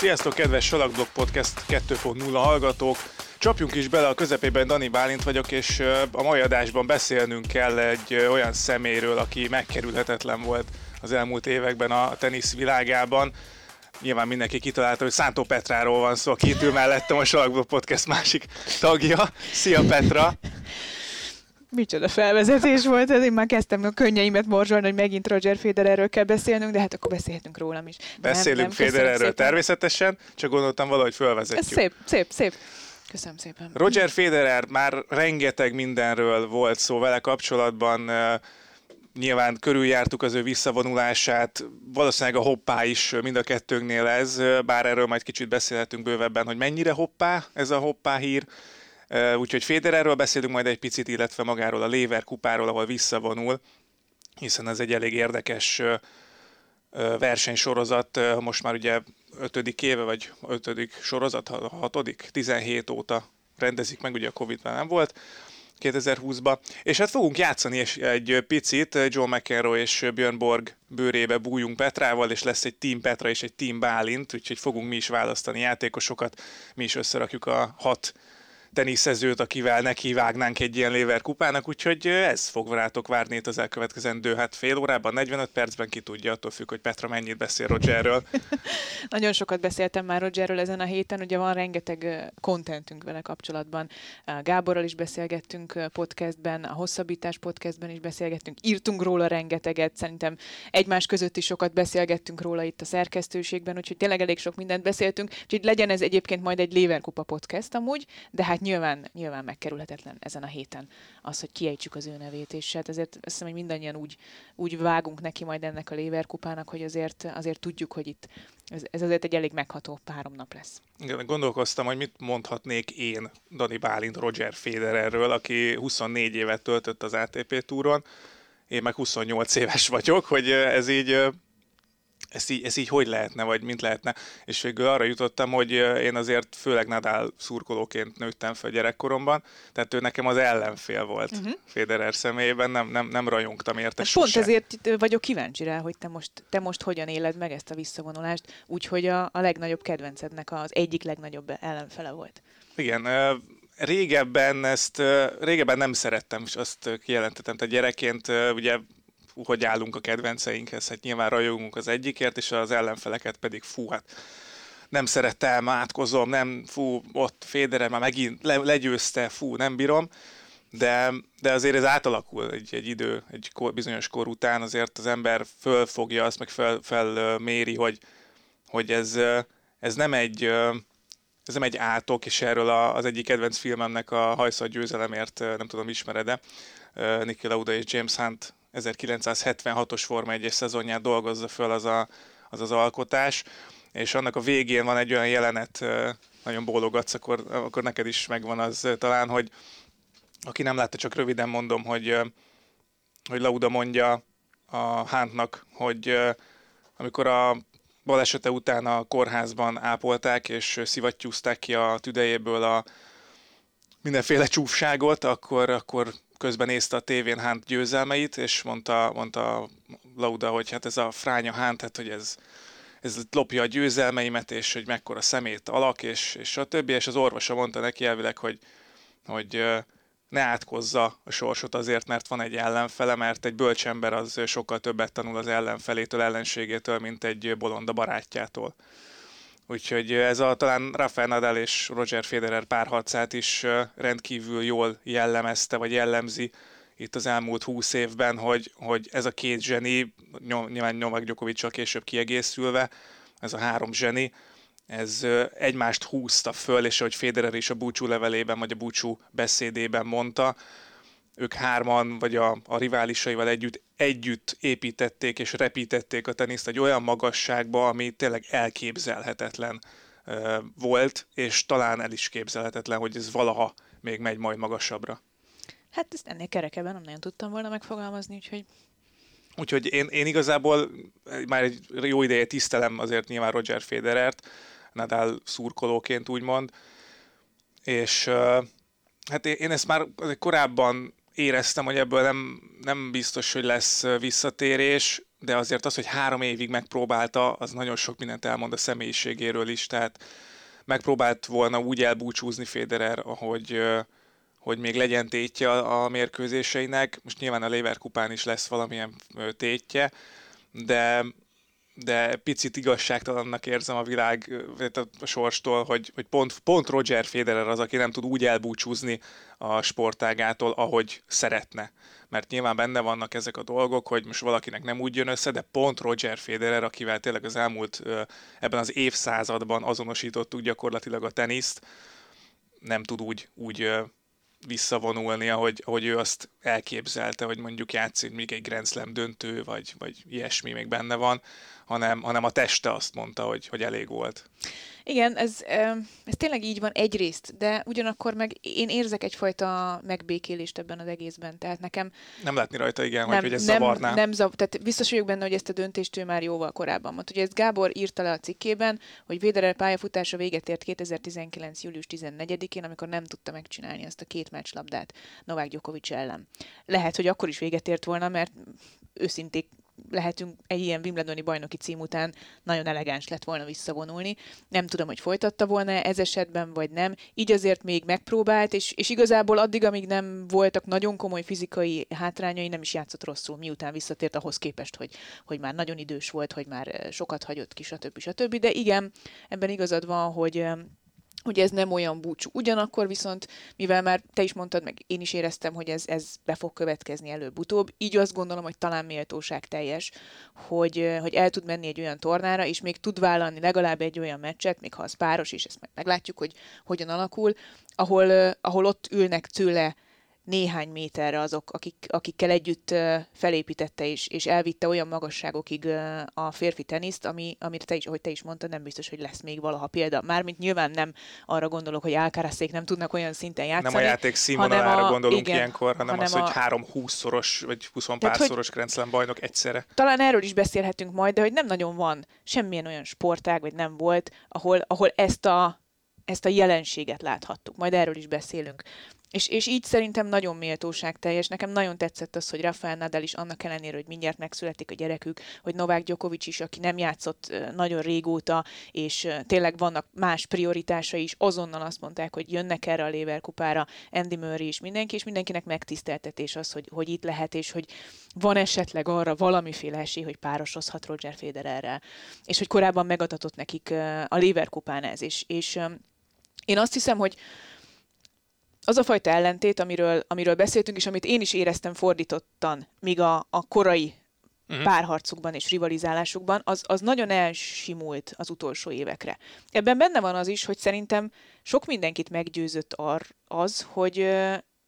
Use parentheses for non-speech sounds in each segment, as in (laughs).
Sziasztok, kedves Salakblog Podcast 2.0 hallgatók! Csapjunk is bele, a közepében Dani Bálint vagyok, és a mai adásban beszélnünk kell egy olyan szeméről, aki megkerülhetetlen volt az elmúlt években a tenisz világában. Nyilván mindenki kitalálta, hogy Szántó Petráról van szó, aki itt ül mellettem a Salakblog Podcast másik tagja. Szia Petra! Micsoda felvezetés volt ez, én már kezdtem a könnyeimet morzsolni, hogy megint Roger Federerről kell beszélnünk, de hát akkor beszélhetünk rólam is. Beszélünk Federerről természetesen, csak gondoltam valahogy felvezetjük. Ez szép, szép, szép. Köszönöm szépen. Roger Federer már rengeteg mindenről volt szó vele kapcsolatban, nyilván körüljártuk az ő visszavonulását, valószínűleg a hoppá is mind a kettőnknél ez, bár erről majd kicsit beszélhetünk bővebben, hogy mennyire hoppá ez a hoppá hír, Úgyhogy Federerről beszélünk majd egy picit, illetve magáról a Léver kupáról, ahol visszavonul, hiszen ez egy elég érdekes versenysorozat, most már ugye ötödik éve, vagy ötödik sorozat, hatodik, 17 óta rendezik meg, ugye a Covid nem volt, 2020-ba. És hát fogunk játszani egy picit, Joe McEnroe és Björn Borg bőrébe bújunk Petrával, és lesz egy Team Petra és egy Team Bálint, úgyhogy fogunk mi is választani játékosokat, mi is összerakjuk a hat teniszezőt, akivel neki vágnánk egy ilyen Léver kupának, úgyhogy ez fog rátok várni itt az elkövetkezendő hát fél órában, 45 percben ki tudja, attól függ, hogy Petra mennyit beszél Rogerről. (laughs) Nagyon sokat beszéltem már Rogerről ezen a héten, ugye van rengeteg kontentünk vele kapcsolatban. Gáborral is beszélgettünk podcastben, a Hosszabbítás podcastben is beszélgettünk, írtunk róla rengeteget, szerintem egymás között is sokat beszélgettünk róla itt a szerkesztőségben, úgyhogy tényleg elég sok mindent beszéltünk, úgyhogy legyen ez egyébként majd egy Léver kupa podcast amúgy, de hát hát nyilván, nyilván megkerülhetetlen ezen a héten az, hogy kiejtsük az ő nevét, és hát ezért azt hiszem, hogy mindannyian úgy, úgy vágunk neki majd ennek a Léver kupának, hogy azért, azért tudjuk, hogy itt ez, ez azért egy elég megható három nap lesz. Igen, gondolkoztam, hogy mit mondhatnék én Dani Bálint Roger Federerről, aki 24 évet töltött az ATP túron, én meg 28 éves vagyok, hogy ez így ez így, ez így hogy lehetne, vagy mint lehetne. És végül arra jutottam, hogy én azért főleg Nadal szurkolóként nőttem fel gyerekkoromban, tehát ő nekem az ellenfél volt uh-huh. Federer személyében, nem, nem, nem rajongtam érte Pont ezért vagyok kíváncsi rá, hogy te most, te most hogyan éled meg ezt a visszavonulást, úgyhogy a, a legnagyobb kedvencednek az egyik legnagyobb ellenfele volt. Igen, régebben ezt, régebben nem szerettem, és azt kijelentettem, tehát gyerekként ugye hogy állunk a kedvenceinkhez, hát nyilván rajongunk az egyikért, és az ellenfeleket pedig fú, hát nem szerettem, átkozom, nem, fú, ott Fédere már megint le, legyőzte, fú, nem bírom, de, de azért ez átalakul egy, egy idő, egy kor, bizonyos kor után, azért az ember fölfogja azt, meg fel, felméri, hogy, hogy ez, ez nem egy ez nem egy átok, és erről az egyik kedvenc filmemnek a győzelemért, nem tudom, ismered-e, Nicky Lauda és James Hunt 1976-os Forma 1-es szezonját dolgozza föl az, a, az az alkotás, és annak a végén van egy olyan jelenet, nagyon bólogatsz, akkor, akkor neked is megvan az talán, hogy aki nem látta, csak röviden mondom, hogy, hogy Lauda mondja a Hántnak, hogy amikor a balesete után a kórházban ápolták, és szivattyúzták ki a tüdejéből a mindenféle csúfságot, akkor, akkor közben nézte a tévén Hunt győzelmeit, és mondta, mondta Lauda, hogy hát ez a fránya Hunt, hát hogy ez, ez lopja a győzelmeimet, és hogy mekkora szemét alak, és, és a többi, és az orvosa mondta neki elvileg, hogy, hogy ne átkozza a sorsot azért, mert van egy ellenfele, mert egy bölcsember az sokkal többet tanul az ellenfelétől, ellenségétől, mint egy bolonda barátjától. Úgyhogy ez a talán Rafael Nadal és Roger Federer párharcát is rendkívül jól jellemezte, vagy jellemzi itt az elmúlt húsz évben, hogy, hogy ez a két zseni, nyilván Novak djokovic később kiegészülve, ez a három zseni, ez egymást húzta föl, és ahogy Federer is a búcsú levelében, vagy a búcsú beszédében mondta, ők hárman, vagy a, a riválisaival együtt, együtt építették és repítették a teniszt egy olyan magasságba, ami tényleg elképzelhetetlen uh, volt, és talán el is képzelhetetlen, hogy ez valaha még megy majd magasabbra. Hát ezt ennél kerekebben nem nagyon tudtam volna megfogalmazni, úgyhogy Úgyhogy én, én igazából már egy jó ideje tisztelem azért nyilván Roger Federert, Nadal szurkolóként úgymond, és hát én ezt már korábban éreztem, hogy ebből nem, nem biztos, hogy lesz visszatérés. de azért az, hogy három évig megpróbálta, az nagyon sok mindent elmond a személyiségéről is, tehát megpróbált volna úgy elbúcsúzni Federer, ahogy, hogy még legyen tétje a mérkőzéseinek. Most nyilván a Leverkupán is lesz valamilyen tétje, de de picit igazságtalannak érzem a világ a sorstól, hogy, hogy pont, pont Roger Federer az, aki nem tud úgy elbúcsúzni a sportágától, ahogy szeretne. Mert nyilván benne vannak ezek a dolgok, hogy most valakinek nem úgy jön össze, de pont Roger Federer, akivel tényleg az elmúlt ebben az évszázadban azonosítottuk gyakorlatilag a teniszt, nem tud úgy, úgy visszavonulni, ahogy, ahogy ő azt elképzelte, hogy mondjuk játszik még egy Grand Slam döntő, vagy, vagy ilyesmi még benne van, hanem, hanem a teste azt mondta, hogy, hogy elég volt. Igen, ez, ez tényleg így van egyrészt, de ugyanakkor meg én érzek egyfajta megbékélést ebben az egészben. Tehát nekem... Nem látni rajta, igen, nem, hogy ez nem, zavarná. Nem zav, tehát biztos vagyok benne, hogy ezt a döntést ő már jóval korábban mondta. Ugye ezt Gábor írta le a cikkében, hogy Véderer pályafutása véget ért 2019. július 14-én, amikor nem tudta megcsinálni ezt a két meccslabdát Novák Djokovic ellen. Lehet, hogy akkor is véget ért volna, mert őszinték lehetünk egy ilyen Wimbledoni bajnoki cím után nagyon elegáns lett volna visszavonulni. Nem tudom, hogy folytatta volna ez esetben, vagy nem. Így azért még megpróbált, és, és igazából addig, amíg nem voltak nagyon komoly fizikai hátrányai, nem is játszott rosszul, miután visszatért ahhoz képest, hogy, hogy már nagyon idős volt, hogy már sokat hagyott ki, stb. stb. De igen, ebben igazad van, hogy hogy ez nem olyan búcsú. Ugyanakkor viszont, mivel már te is mondtad, meg én is éreztem, hogy ez, ez be fog következni előbb-utóbb, így azt gondolom, hogy talán méltóság teljes, hogy, hogy el tud menni egy olyan tornára, és még tud vállalni legalább egy olyan meccset, még ha az páros is, ezt meg meglátjuk, hogy hogyan alakul, ahol, ahol ott ülnek tőle néhány méterre azok, akik, akikkel együtt felépítette és, és elvitte olyan magasságokig a férfi teniszt, ami, amire te is, ahogy te is mondtad, nem biztos, hogy lesz még valaha példa. Mármint nyilván nem arra gondolok, hogy Alcarazék nem tudnak olyan szinten játszani. Nem a játék színvonalára gondolunk igen, három hanem, hanem az, a... hogy három 20-szoros vagy 20 pár szoros Grand Slam bajnok egyszerre. Talán erről is beszélhetünk majd, de hogy nem nagyon van semmilyen olyan sportág, vagy nem volt, ahol, ahol ezt a ezt a jelenséget láthattuk. Majd erről is beszélünk. És, és így szerintem nagyon méltóság teljes. Nekem nagyon tetszett az, hogy Rafael Nadal is annak ellenére, hogy mindjárt megszületik a gyerekük, hogy Novák Djokovic is, aki nem játszott nagyon régóta, és tényleg vannak más prioritásai is, azonnal azt mondták, hogy jönnek erre a Lever kupára, Andy Murray is mindenki, és mindenkinek megtiszteltetés az, hogy, hogy itt lehet, és hogy van esetleg arra valamiféle esély, hogy párosozhat Roger Federerrel. És hogy korábban megadatott nekik a Lever kupán ez. És, és én azt hiszem, hogy az a fajta ellentét, amiről, amiről beszéltünk, és amit én is éreztem fordítottan, míg a, a korai uh-huh. párharcukban és rivalizálásukban, az, az nagyon elsimult az utolsó évekre. Ebben benne van az is, hogy szerintem sok mindenkit meggyőzött ar, az, hogy,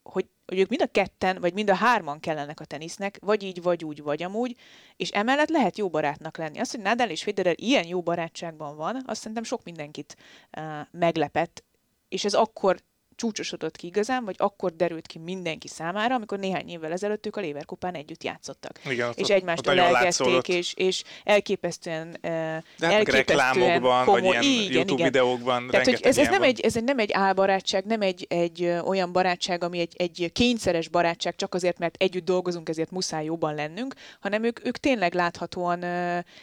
hogy, hogy ők mind a ketten, vagy mind a hárman kellenek a tenisznek, vagy így, vagy úgy, vagy amúgy, és emellett lehet jó barátnak lenni. Az, hogy Nadal és Federer ilyen jó barátságban van, azt szerintem sok mindenkit uh, meglepett, és ez akkor csúcsosodott ki igazán, vagy akkor derült ki mindenki számára, amikor néhány évvel ezelőtt ők a Léverkupán együtt játszottak. Igen, és egymástól elkezdték, és, és elképesztően, De hát elképesztően komoly, vagy ilyen igen, YouTube igen. videókban Tehát, hogy ez, ez, nem egy, ez nem egy álbarátság, nem egy, egy olyan barátság, ami egy, egy kényszeres barátság, csak azért, mert együtt dolgozunk, ezért muszáj jobban lennünk, hanem ők, ők tényleg láthatóan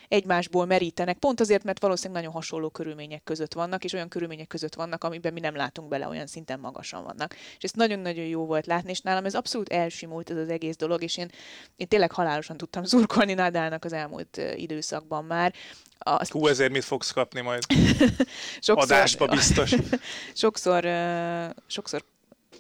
egymásból merítenek, pont azért, mert valószínűleg nagyon hasonló körülmények között vannak, és olyan körülmények között vannak, amiben mi nem látunk bele olyan szinten magasan vannak. És ezt nagyon-nagyon jó volt látni, és nálam ez abszolút elsimult ez az egész dolog, és én, én tényleg halálosan tudtam zurkolni Nadalnak az elmúlt időszakban már. Azt... Hú, ezért mit fogsz kapni majd? (laughs) sokszor, Adásba biztos. (laughs) sokszor, sokszor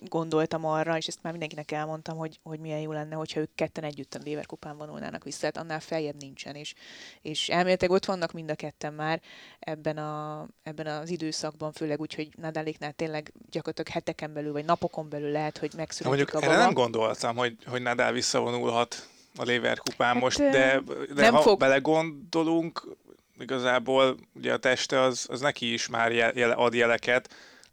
gondoltam arra, és ezt már mindenkinek elmondtam, hogy, hogy milyen jó lenne, hogyha ők ketten együtt a Lever kupán vonulnának vissza, hát annál feljebb nincsen, és, és elméletileg ott vannak mind a ketten már ebben, a, ebben az időszakban, főleg úgy, hogy Nadáléknál tényleg gyakorlatilag heteken belül, vagy napokon belül lehet, hogy megszületik mondjuk, a baba. nem gondoltam, hogy, hogy Nadal visszavonulhat a Lever kupán hát, most, de, de nem ha fog... belegondolunk, igazából ugye a teste az, az neki is már jele, ad jeleket,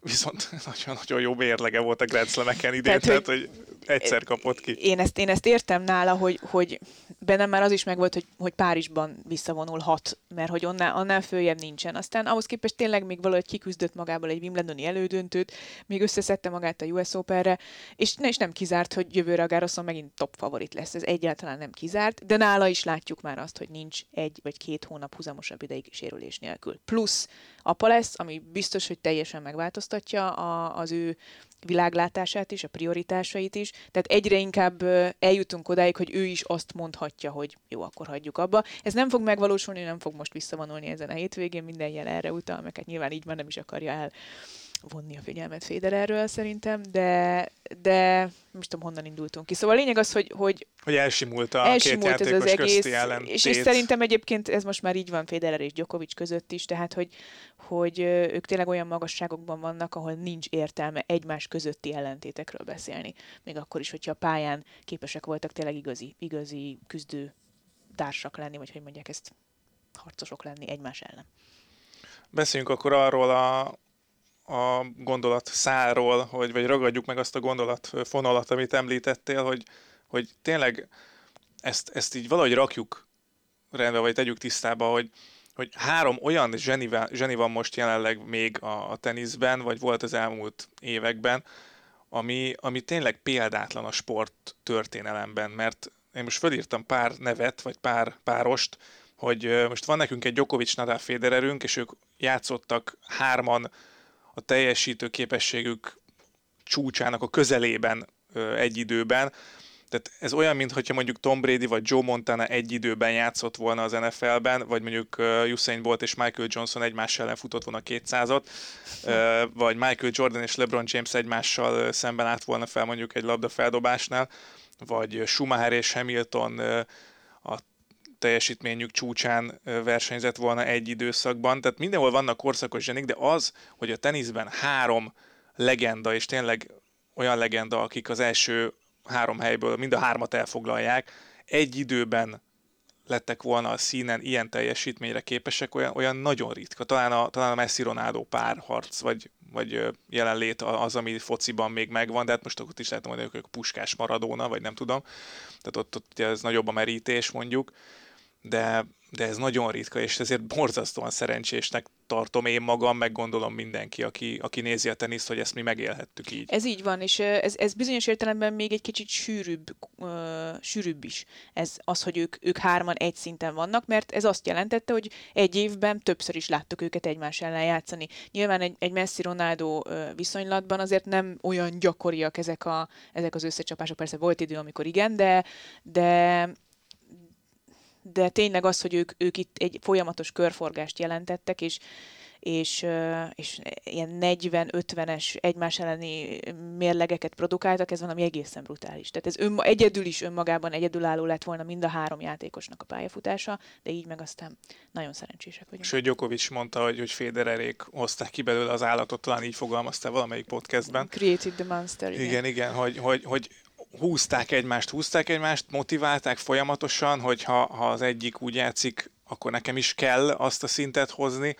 viszont (laughs) nagyon-nagyon jó mérlege volt a Grand Slam-eken idén, tehát, tehát hogy, hogy egyszer kapott ki. Én ezt, én ezt értem nála, hogy, hogy bennem már az is megvolt, hogy, hogy Párizsban visszavonulhat, mert hogy onnál, annál följebb nincsen. Aztán ahhoz képest tényleg még valahogy kiküzdött magából egy Wimbledoni elődöntőt, még összeszedte magát a US Open-re, és, ne, és nem kizárt, hogy jövőre a Garroson megint top favorit lesz. Ez egyáltalán nem kizárt, de nála is látjuk már azt, hogy nincs egy vagy két hónap húzamosabb ideig sérülés nélkül. Plusz apa lesz, ami biztos, hogy teljesen megváltoztatja a, az ő világlátását is, a prioritásait is. Tehát egyre inkább eljutunk odáig, hogy ő is azt mondhatja, hogy jó, akkor hagyjuk abba. Ez nem fog megvalósulni, nem fog most visszavonulni ezen a hétvégén, minden jel erre utal, meg hát nyilván így már nem is akarja el vonni a figyelmet Federerről szerintem, de, de most tudom, honnan indultunk ki. Szóval a lényeg az, hogy... Hogy, hogy elsimult a elsimult két ez az egész, és, és szerintem egyébként ez most már így van Federer és Djokovic között is, tehát hogy, hogy ők tényleg olyan magasságokban vannak, ahol nincs értelme egymás közötti ellentétekről beszélni. Még akkor is, hogyha a pályán képesek voltak tényleg igazi, igazi küzdő társak lenni, vagy hogy mondják ezt, harcosok lenni egymás ellen. Beszéljünk akkor arról a a gondolat száról, hogy, vagy ragadjuk meg azt a gondolat fonalat, amit említettél, hogy, hogy tényleg ezt, ezt így valahogy rakjuk rendbe, vagy tegyük tisztába, hogy, hogy három olyan zseni, zseni van most jelenleg még a, a teniszben, vagy volt az elmúlt években, ami, ami tényleg példátlan a sport történelemben, mert én most fölírtam pár nevet, vagy pár párost, hogy most van nekünk egy Djokovic Nadal Federerünk, és ők játszottak hárman a teljesítő képességük csúcsának a közelében egy időben. Tehát ez olyan, mintha mondjuk Tom Brady vagy Joe Montana egy időben játszott volna az NFL-ben, vagy mondjuk Usain Bolt és Michael Johnson egymás ellen futott volna 200-at, vagy Michael Jordan és LeBron James egymással szemben állt volna fel mondjuk egy labda feldobásnál, vagy Schumacher és Hamilton a teljesítményük csúcsán versenyzett volna egy időszakban. Tehát mindenhol vannak korszakos zsenik, de az, hogy a teniszben három legenda, és tényleg olyan legenda, akik az első három helyből mind a hármat elfoglalják, egy időben lettek volna a színen ilyen teljesítményre képesek, olyan, olyan nagyon ritka. Talán a, talán a Messi-Ronaldo párharc, vagy, vagy jelenlét az, ami fociban még megvan, de hát most ott is lehet mondani, hogy puskás maradóna, vagy nem tudom. Tehát ott, ott ugye ez nagyobb a merítés mondjuk de, de ez nagyon ritka, és ezért borzasztóan szerencsésnek tartom én magam, meg gondolom mindenki, aki, aki nézi a teniszt, hogy ezt mi megélhettük így. Ez így van, és ez, ez bizonyos értelemben még egy kicsit sűrűbb, uh, sűrűbb is. Ez az, hogy ők, ők hárman egy szinten vannak, mert ez azt jelentette, hogy egy évben többször is láttuk őket egymás ellen játszani. Nyilván egy, egy Messi-Ronaldo viszonylatban azért nem olyan gyakoriak ezek, a, ezek az összecsapások. Persze volt idő, amikor igen, de, de de tényleg az, hogy ők, ők itt egy folyamatos körforgást jelentettek, és, és, és ilyen 40-50-es egymás elleni mérlegeket produkáltak, ez valami egészen brutális. Tehát ez ön, egyedül is önmagában egyedülálló lett volna mind a három játékosnak a pályafutása, de így meg aztán nagyon szerencsések vagyunk. Sőt, Djokovic mondta, hogy, hogy Federerék hozták ki belőle az állatot, talán így fogalmazta valamelyik podcastben. Created the monster. Igen, igen, igen hogy, hogy, hogy húzták egymást, húzták egymást, motiválták folyamatosan, hogy ha, ha az egyik úgy játszik, akkor nekem is kell azt a szintet hozni,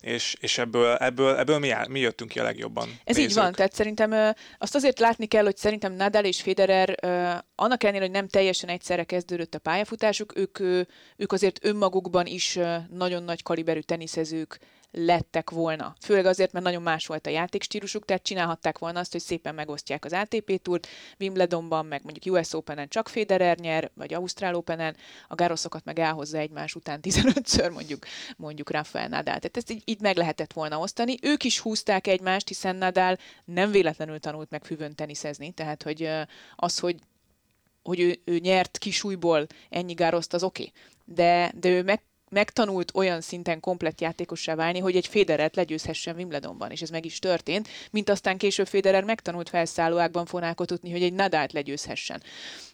és, és ebből, ebből, ebből mi, áll, mi jöttünk ki a legjobban. Ez nézők. így van, tehát szerintem ö, azt azért látni kell, hogy szerintem Nadal és Federer ö, annak ellenére, hogy nem teljesen egyszerre kezdődött a pályafutásuk, ők, ö, ők azért önmagukban is ö, nagyon nagy kaliberű teniszezők lettek volna. Főleg azért, mert nagyon más volt a játékstílusuk, tehát csinálhatták volna azt, hogy szépen megosztják az ATP túrt, Wimbledonban, meg mondjuk US Open-en csak Federer nyer, vagy Ausztrál Open-en, a gároszokat meg elhozza egymás után 15-ször mondjuk, mondjuk Rafael Nadal. Tehát ezt így, így meg lehetett volna osztani. Ők is húzták egymást, hiszen Nadal nem véletlenül tanult meg füvön teniszezni, tehát hogy az, hogy hogy ő, ő nyert kisújból ennyi gároszt, az oké. Okay. De, de ő meg megtanult olyan szinten komplett játékossá válni, hogy egy Federert legyőzhessen Wimbledonban, és ez meg is történt, mint aztán később Federer megtanult felszállóákban fonálkotni, hogy egy Nadált legyőzhessen.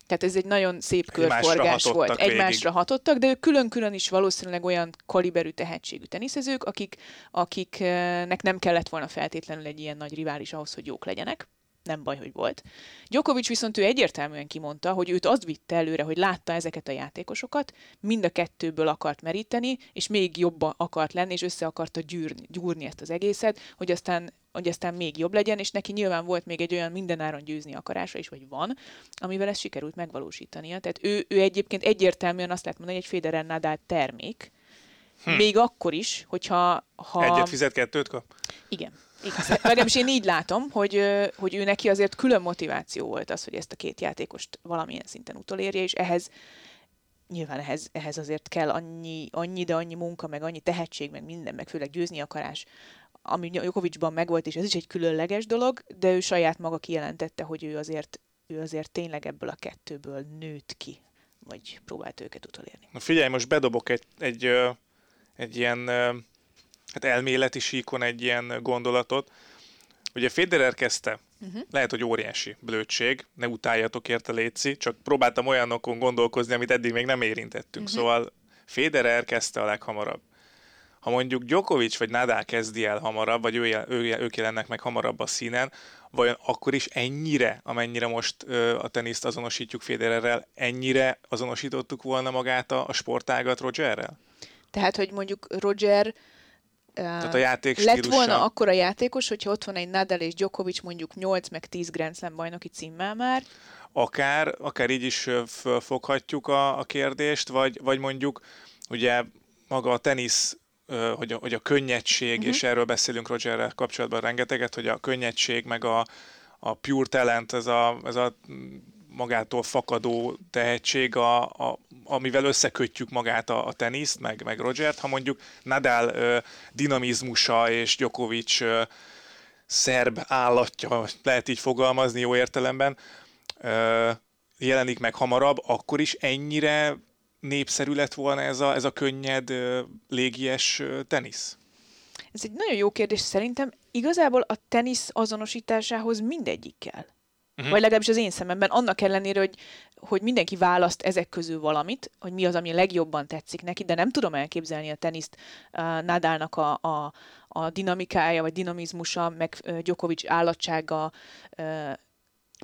Tehát ez egy nagyon szép körforgás volt. Végig. Egymásra hatottak, de ők külön-külön is valószínűleg olyan kaliberű tehetségű teniszezők, akik, akiknek nem kellett volna feltétlenül egy ilyen nagy rivális ahhoz, hogy jók legyenek nem baj, hogy volt. Djokovic viszont ő egyértelműen kimondta, hogy őt azt vitte előre, hogy látta ezeket a játékosokat, mind a kettőből akart meríteni, és még jobban akart lenni, és össze akarta gyűrni, gyúrni ezt az egészet, hogy aztán hogy aztán még jobb legyen, és neki nyilván volt még egy olyan mindenáron győzni akarása is, vagy van, amivel ezt sikerült megvalósítania. Tehát ő, ő egyébként egyértelműen azt lehet mondani, hogy egy Federer Nadal termék, hm. még akkor is, hogyha... Ha... Egyet fizet, kettőt kap? Igen. Igen. Legalábbis én így látom, hogy, hogy ő neki azért külön motiváció volt az, hogy ezt a két játékost valamilyen szinten utolérje, és ehhez nyilván ehhez, ehhez azért kell annyi, annyi, de annyi munka, meg annyi tehetség, meg minden, meg főleg győzni akarás, ami Jokovicsban megvolt, és ez is egy különleges dolog, de ő saját maga kijelentette, hogy ő azért, ő azért tényleg ebből a kettőből nőtt ki, vagy próbált őket utolérni. Na figyelj, most bedobok egy, egy, egy ilyen hát elméleti síkon egy ilyen gondolatot. Ugye Federer kezdte, uh-huh. lehet, hogy óriási blödség, ne utáljatok érte Léci, csak próbáltam olyanokon gondolkozni, amit eddig még nem érintettünk. Uh-huh. Szóval Federer kezdte a leghamarabb. Ha mondjuk Djokovic vagy Nadal kezdi el hamarabb, vagy ő, ő, ők jelennek meg hamarabb a színen, vajon akkor is ennyire, amennyire most ö, a teniszt azonosítjuk Federerrel, ennyire azonosítottuk volna magát a, a sportágat Rogerrel? Tehát, hogy mondjuk Roger tehát a játék lett volna akkor a játékos, hogyha ott van egy Nadal és Djokovic mondjuk 8 meg 10 Grand Slam bajnoki címmel már. Akár, akár így is fölfoghatjuk a, a kérdést, vagy, vagy mondjuk ugye maga a tenisz hogy a, hogy a könnyedség, uh-huh. és erről beszélünk Rogerrel kapcsolatban rengeteget, hogy a könnyedség, meg a, a pure talent, ez a, ez a magától fakadó tehetség, a, a, amivel összekötjük magát a, a teniszt, meg, meg Rogert. Ha mondjuk Nadal ö, dinamizmusa és Djokovic ö, szerb állatja, lehet így fogalmazni jó értelemben, ö, jelenik meg hamarabb, akkor is ennyire népszerű lett volna ez a, ez a könnyed, ö, légies ö, tenisz? Ez egy nagyon jó kérdés. Szerintem igazából a tenisz azonosításához mindegyik kell. Uh-huh. Vagy legalábbis az én szememben, annak ellenére, hogy, hogy mindenki választ ezek közül valamit, hogy mi az, ami legjobban tetszik neki, de nem tudom elképzelni a teniszt uh, Nadalnak a, a, a dinamikája, vagy dinamizmusa, meg uh, Djokovic állatsága, uh,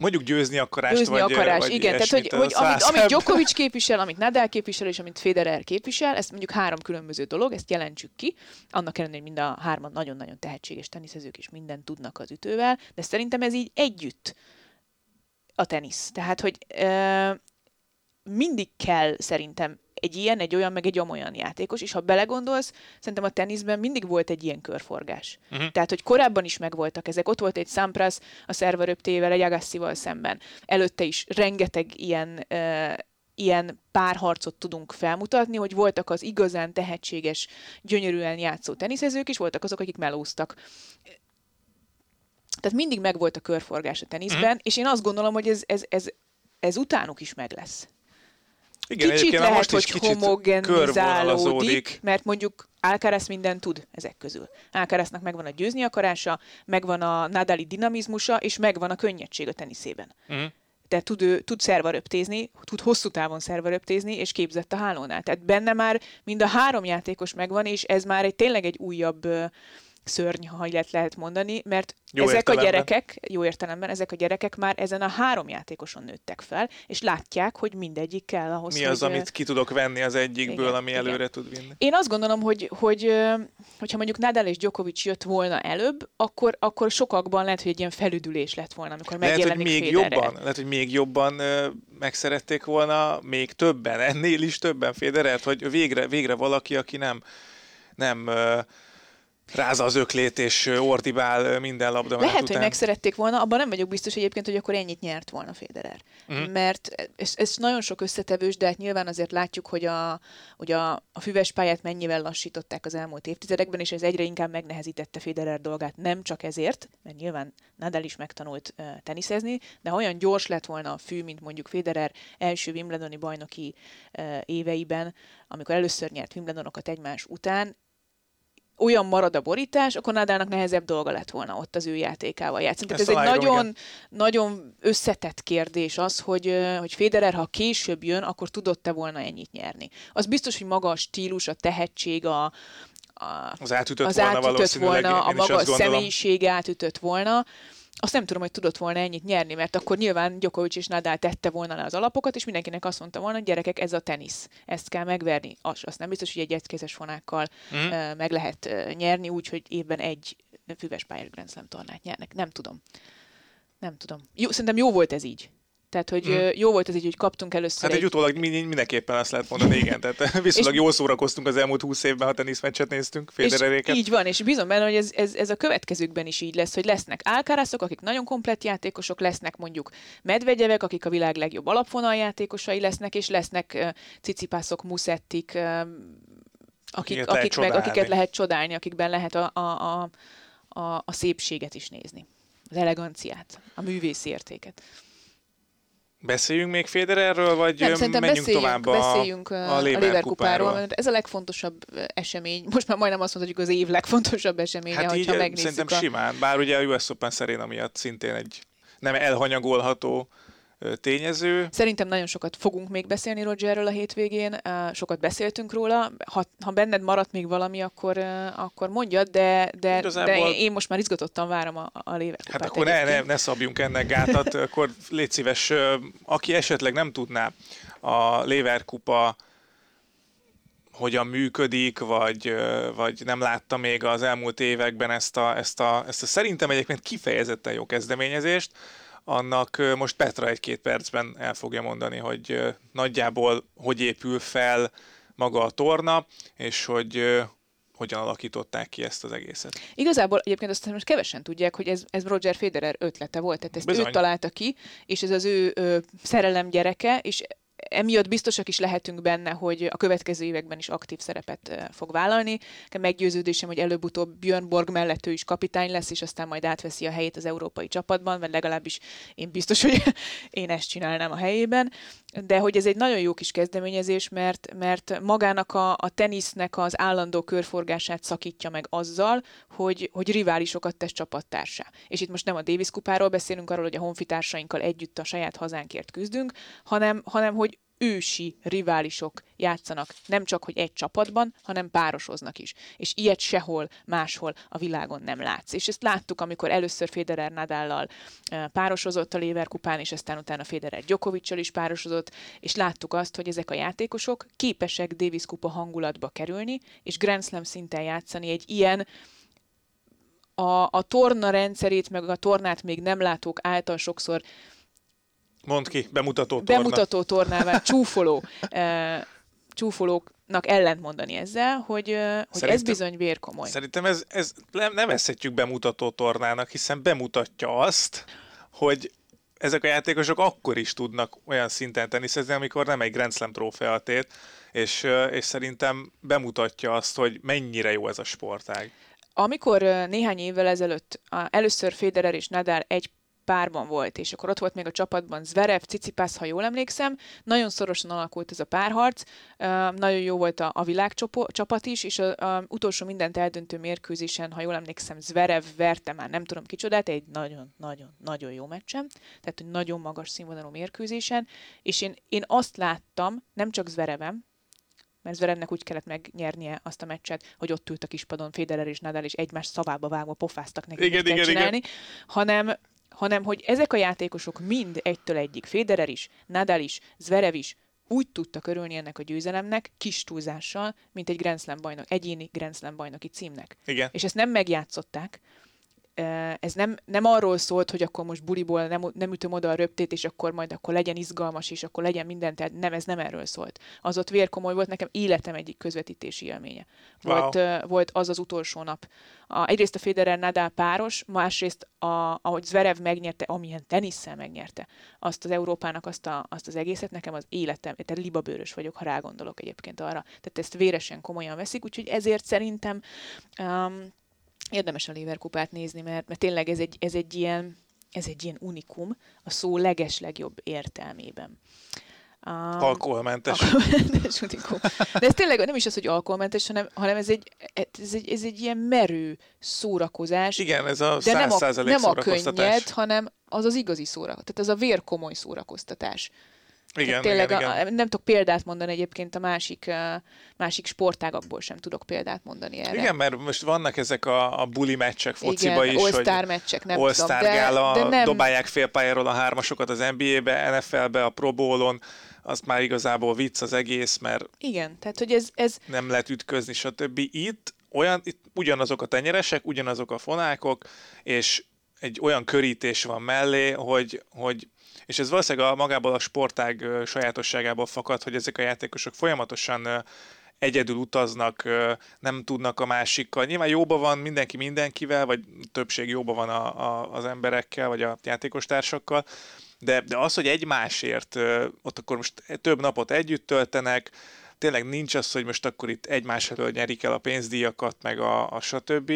Mondjuk győzni akarást, győzni vagy, akarás, vagy igen. Tehát, hogy, hogy amit, amit Djokovic képvisel, amit Nadal képvisel, és amit Federer képvisel, ezt mondjuk három különböző dolog, ezt jelentsük ki. Annak ellenére, hogy mind a hárman nagyon-nagyon tehetséges teniszezők, és mindent tudnak az ütővel, de szerintem ez így együtt a tenisz. Tehát, hogy ö, mindig kell szerintem egy ilyen, egy olyan, meg egy olyan játékos, és ha belegondolsz, szerintem a teniszben mindig volt egy ilyen körforgás. Uh-huh. Tehát, hogy korábban is megvoltak ezek. Ott volt egy Sampras a szerveröptével, egy Agassival szemben. Előtte is rengeteg ilyen uh, ilyen párharcot tudunk felmutatni, hogy voltak az igazán tehetséges, gyönyörűen játszó teniszezők, és voltak azok, akik melóztak. Tehát mindig megvolt a körforgás a teniszben, mm. és én azt gondolom, hogy ez, ez, ez, ez utánuk is meg lesz. Igen, kicsit lehet, most hogy homogenizálódik, mert mondjuk Alcaraz minden tud ezek közül. Alcaraznak megvan a győzni akarása, megvan a Nadali dinamizmusa, és megvan a könnyedség a teniszében. Mm. Tehát tud, ő, tud szervaröptézni, tud hosszú távon szervaröptézni, és képzett a hálónál. Tehát benne már mind a három játékos megvan, és ez már egy tényleg egy újabb szörny, ha így lehet mondani, mert jó ezek értelemben. a gyerekek, jó értelemben, ezek a gyerekek már ezen a három játékoson nőttek fel, és látják, hogy mindegyik kell ahhoz, Mi az, hogy, amit ki tudok venni az egyikből, igen, ami előre igen. tud vinni? Én azt gondolom, hogy, hogy hogyha mondjuk Nadal és Djokovic jött volna előbb, akkor, akkor sokakban lehet, hogy egy ilyen felüdülés lett volna, amikor lehet, megjelenik hogy még Federer. jobban, lehet, hogy még jobban ö, megszerették volna, még többen, ennél is többen Federert, hogy végre, végre valaki, aki nem nem ö, rázza az öklét és ordibál minden labda Lehet, után. hogy megszerették volna, abban nem vagyok biztos egyébként, hogy akkor ennyit nyert volna Federer. Uh-huh. Mert ez, ez nagyon sok összetevős, de hát nyilván azért látjuk, hogy a, hogy a, a füves pályát mennyivel lassították az elmúlt évtizedekben, és ez egyre inkább megnehezítette Federer dolgát. Nem csak ezért, mert nyilván Nadal is megtanult uh, teniszezni, de olyan gyors lett volna a fű, mint mondjuk Federer első Wimbledoni bajnoki uh, éveiben, amikor először nyert Wimbledonokat egymás után, olyan marad a borítás, akkor Nadának nehezebb dolga lett volna ott az ő játékával játszani. Tehát ez egy nagyon, nagyon összetett kérdés az, hogy, hogy Federer, ha később jön, akkor tudott-e volna ennyit nyerni. Az biztos, hogy maga a stílus, a tehetség, a, a, az átütött az volna, átütött volna a maga személyiség átütött volna azt nem tudom, hogy tudott volna ennyit nyerni, mert akkor nyilván Djokovic és Nadal tette volna le az alapokat, és mindenkinek azt mondta volna, hogy gyerekek, ez a tenisz, ezt kell megverni. Az, azt nem biztos, hogy egy egykezes fonákkal mm. uh, meg lehet uh, nyerni, úgy, hogy évben egy füves pályás Grand Slam tornát nyernek. Nem tudom. Nem tudom. Jó, szerintem jó volt ez így. Tehát, hogy hmm. jó volt ez így, hogy kaptunk először Hát egy, egy utólag mindenképpen azt lehet mondani, igen. Tehát (laughs) viszonylag jól szórakoztunk az elmúlt húsz évben, ha teniszmeccset néztünk, Federeréket. Így van, és bízom benne, hogy ez, ez, ez, a következőkben is így lesz, hogy lesznek álkárászok, akik nagyon komplett játékosok, lesznek mondjuk medvegyevek, akik a világ legjobb alapvonal játékosai lesznek, és lesznek uh, cicipászok, muszettik, uh, akik, akik meg, akiket lehet csodálni, akikben lehet a, a, a, a, a szépséget is nézni. Az eleganciát, a művészi értéket. Beszéljünk még Federerről, vagy Nem, menjünk beszéljünk, tovább a, beszéljünk a, a Lever kupáról, mert ez a legfontosabb esemény, most már majdnem azt mondhatjuk az év legfontosabb eseménye, hát hogyha így, megnézzük. Szerintem a... simán, bár ugye a US Open Serena miatt szintén egy nem elhanyagolható tényező. Szerintem nagyon sokat fogunk még beszélni Rogerről a hétvégén, sokat beszéltünk róla. Ha, ha benned maradt még valami, akkor, akkor mondjad, de, de, Igazából... de én most már izgatottan várom a, a lévekupát. Hát akkor ne, ne, ne szabjunk ennek gátat, akkor légy szíves, aki esetleg nem tudná a Léverkupa hogyan működik, vagy, vagy nem látta még az elmúlt években ezt a, ezt a, ezt a szerintem egyébként kifejezetten jó kezdeményezést, annak most Petra egy-két percben el fogja mondani, hogy nagyjából hogy épül fel maga a torna, és hogy hogyan alakították ki ezt az egészet. Igazából egyébként azt most kevesen tudják, hogy ez, ez Roger Federer ötlete volt, tehát ezt Bizony. ő találta ki, és ez az ő ö, szerelem gyereke, és emiatt biztosak is lehetünk benne, hogy a következő években is aktív szerepet fog vállalni. Meggyőződésem, hogy előbb-utóbb Björn Borg mellett ő is kapitány lesz, és aztán majd átveszi a helyét az európai csapatban, vagy legalábbis én biztos, hogy (laughs) én ezt csinálnám a helyében. De hogy ez egy nagyon jó kis kezdeményezés, mert, mert magának a, a tenisznek az állandó körforgását szakítja meg azzal, hogy, hogy riválisokat tesz csapattársá. És itt most nem a Davis kupáról beszélünk, arról, hogy a honfitársainkkal együtt a saját hazánkért küzdünk, hanem, hanem hogy ősi riválisok játszanak, nem csak, hogy egy csapatban, hanem párosoznak is. És ilyet sehol máshol a világon nem látsz. És ezt láttuk, amikor először Federer Nadállal párosozott a Leverkupán, és aztán utána Federer Djokoviccal is párosozott, és láttuk azt, hogy ezek a játékosok képesek Davis kupa hangulatba kerülni, és Grand Slam szinten játszani egy ilyen a, a torna rendszerét, meg a tornát még nem látók által sokszor Mond ki, bemutató torna. Bemutató tornával, csúfoló, e, csúfolóknak ellent mondani ezzel, hogy, eh, hogy ez bizony vérkomoly. Szerintem ez, ez nem nevezhetjük bemutató tornának, hiszen bemutatja azt, hogy ezek a játékosok akkor is tudnak olyan szinten teniszezni, amikor nem egy Grand Slam trófea tét, és, eh, és szerintem bemutatja azt, hogy mennyire jó ez a sportág. Amikor néhány évvel ezelőtt először Federer és Nadal egy párban volt, és akkor ott volt még a csapatban Zverev, Cicipász, ha jól emlékszem, nagyon szorosan alakult ez a párharc, nagyon jó volt a, a világcsapat is, és az utolsó mindent eldöntő mérkőzésen, ha jól emlékszem, Zverev verte már nem tudom kicsodát, egy nagyon-nagyon-nagyon jó meccsem, tehát egy nagyon magas színvonalú mérkőzésen, és én, én azt láttam, nem csak Zverevem, mert Zverevnek úgy kellett megnyernie azt a meccset, hogy ott ült a kispadon Federer és Nadal, és egymás szavába vágva pofáztak neki, igen, igen, csinálni, igen. hanem hanem hogy ezek a játékosok mind egytől egyik, Federer is, Nadal is, Zverev is, úgy tudtak örülni ennek a győzelemnek, kis túlzással, mint egy Grand Slam bajnok, egyéni Grand Slam bajnoki címnek. Igen. És ezt nem megjátszották, ez nem, nem arról szólt, hogy akkor most buliból nem, nem ütöm oda a röptét, és akkor majd akkor legyen izgalmas, és akkor legyen minden, tehát nem, ez nem erről szólt. Az ott vérkomoly volt, nekem életem egyik közvetítési élménye. Volt, wow. volt az az utolsó nap. A, egyrészt a Federer Nadal páros, másrészt a, ahogy Zverev megnyerte, amilyen tenisszel megnyerte azt az Európának azt, a, azt az egészet, nekem az életem, tehát libabőrös vagyok, ha rágondolok egyébként arra. Tehát ezt véresen komolyan veszik, úgyhogy ezért szerintem um, érdemes a Lever kupát nézni, mert, mert tényleg ez egy, ez egy ilyen ez egy ilyen unikum a szó legeslegjobb értelmében. Um, alkoholmentes. alkoholmentes (laughs) unikum. De ez tényleg nem is az, hogy alkoholmentes, hanem, hanem ez, egy, ez, egy, ez egy ilyen merő szórakozás. Igen, ez a de nem a, nem a könnyed, hanem az az igazi szórakoztatás. Tehát az a vérkomoly szórakoztatás. Igen, tényleg igen, a, igen. nem tudok példát mondani egyébként a másik, másik sportágakból sem tudok példát mondani erre. Igen, mert most vannak ezek a, a buli meccsek fociba igen, is, All-Star meccsek, nem All-Star tudom, gála, de, de nem... dobálják félpályáról a hármasokat az NBA-be, NFL-be, a Pro Bowl-on, az már igazából vicc az egész, mert igen, tehát hogy ez, ez... nem lehet ütközni, stb. Itt olyan, itt ugyanazok a tenyeresek, ugyanazok a fonákok, és egy olyan körítés van mellé, hogy, hogy és ez valószínűleg a magából a sportág sajátosságából fakad, hogy ezek a játékosok folyamatosan egyedül utaznak, nem tudnak a másikkal. Nyilván jóba van mindenki mindenkivel, vagy többség jóba van a, a, az emberekkel, vagy a játékostársakkal, de, de az, hogy egymásért ott akkor most több napot együtt töltenek, tényleg nincs az, hogy most akkor itt egymás elől nyerik el a pénzdíjakat, meg a, a stb.,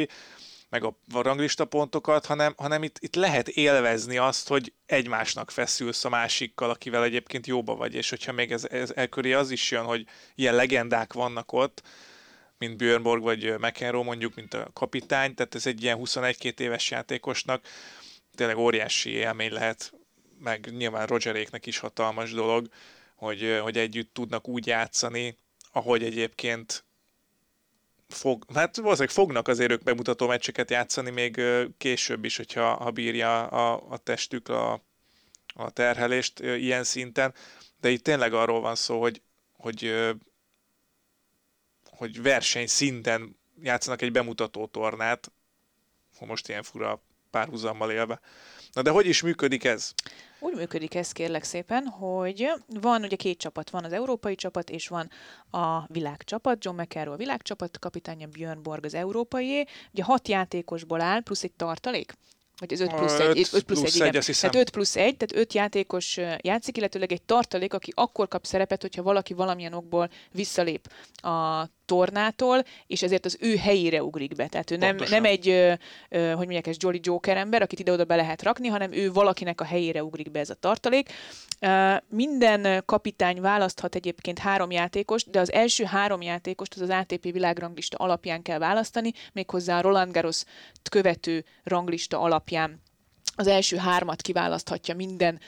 meg a ranglista pontokat, hanem, hanem itt, itt lehet élvezni azt, hogy egymásnak feszülsz a másikkal, akivel egyébként jóba vagy, és hogyha még ez, ez elköré az is jön, hogy ilyen legendák vannak ott, mint Björnborg vagy McEnroe mondjuk, mint a kapitány, tehát ez egy ilyen 21-2 éves játékosnak tényleg óriási élmény lehet, meg nyilván Rogeréknek is hatalmas dolog, hogy, hogy együtt tudnak úgy játszani, ahogy egyébként fog, hát valószínűleg fognak azért ők bemutató meccseket játszani még később is, hogyha ha bírja a, a testük a, a terhelést ilyen szinten, de itt tényleg arról van szó, hogy, hogy, hogy verseny szinten játszanak egy bemutató tornát, most ilyen fura párhuzammal élve. Na de hogy is működik ez? Úgy működik ez kérlek szépen, hogy van ugye két csapat, van az európai csapat és van a világcsapat, John McEnroe a világcsapat, kapitánya Björn Borg az európai. Ugye hat játékosból áll, plusz egy tartalék? Vagy az 5 plusz 1, 5 plusz, plusz 1, igen. Tehát 5 plusz 1, tehát 5 játékos játszik, illetőleg egy tartalék, aki akkor kap szerepet, hogyha valaki valamilyen okból visszalép a tornától, és ezért az ő helyére ugrik be. Tehát ő nem, nem egy, ö, ö, hogy mondják, ez Jolly Joker ember, akit ide-oda be lehet rakni, hanem ő valakinek a helyére ugrik be ez a tartalék. Minden kapitány választhat egyébként három játékost, de az első három játékost az az ATP világranglista alapján kell választani, méghozzá a Roland Garros követő ranglista alapján az első hármat kiválaszthatja minden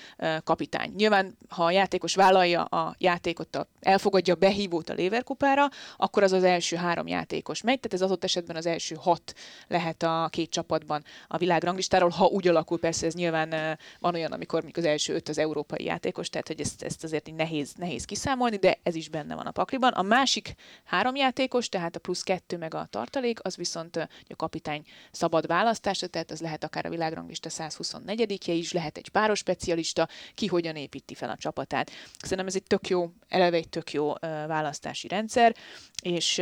kapitány. Nyilván, ha a játékos vállalja a játékot, a, elfogadja a behívót a Léverkupára, akkor az az első három játékos megy, tehát ez adott esetben az első hat lehet a két csapatban a világranglistáról, ha úgy alakul, persze ez nyilván van olyan, amikor mondjuk az első öt az európai játékos, tehát hogy ezt, ezt azért így nehéz, nehéz kiszámolni, de ez is benne van a pakliban. A másik három játékos, tehát a plusz kettő meg a tartalék, az viszont a kapitány szabad választása, tehát az lehet akár a világranglista 120 124-je is, lehet egy páros specialista, ki hogyan építi fel a csapatát. Szerintem ez egy tök jó, eleve egy tök jó választási rendszer, és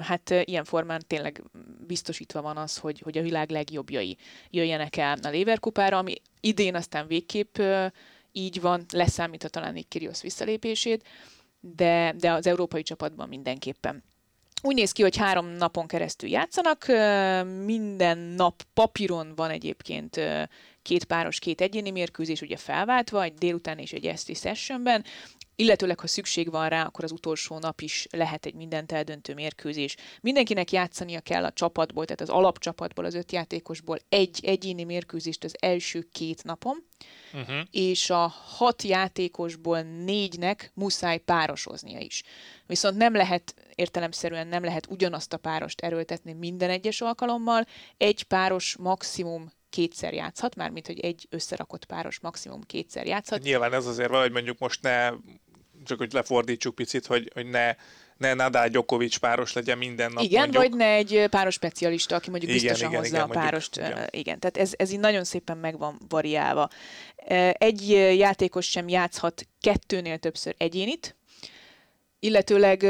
hát ilyen formán tényleg biztosítva van az, hogy, hogy a világ legjobbjai jöjjenek el a Leverkupára, ami idén aztán végképp így van, leszámítva talán egy Kyrgios visszalépését, de, de az európai csapatban mindenképpen úgy néz ki, hogy három napon keresztül játszanak, minden nap papíron van egyébként két páros, két egyéni mérkőzés, ugye felváltva, egy délután és egy esti sessionben, illetőleg, ha szükség van rá, akkor az utolsó nap is lehet egy mindent eldöntő mérkőzés. Mindenkinek játszania kell a csapatból, tehát az alapcsapatból, az öt játékosból egy egyéni mérkőzést az első két napon, uh-huh. és a hat játékosból négynek muszáj párosoznia is. Viszont nem lehet, értelemszerűen nem lehet ugyanazt a párost erőltetni minden egyes alkalommal, egy páros maximum kétszer játszhat, mármint hogy egy összerakott páros maximum kétszer játszhat. Nyilván ez azért valahogy mondjuk most ne, csak hogy lefordítsuk picit, hogy, hogy ne ne Nadal Djokovic páros legyen minden nap Igen, mondjuk. vagy ne egy páros specialista, aki mondjuk igen, biztosan igen, hozza igen, a párost. Mondjuk, igen. igen, tehát ez, ez így nagyon szépen meg van variálva. Egy játékos sem játszhat kettőnél többször egyénit, Illetőleg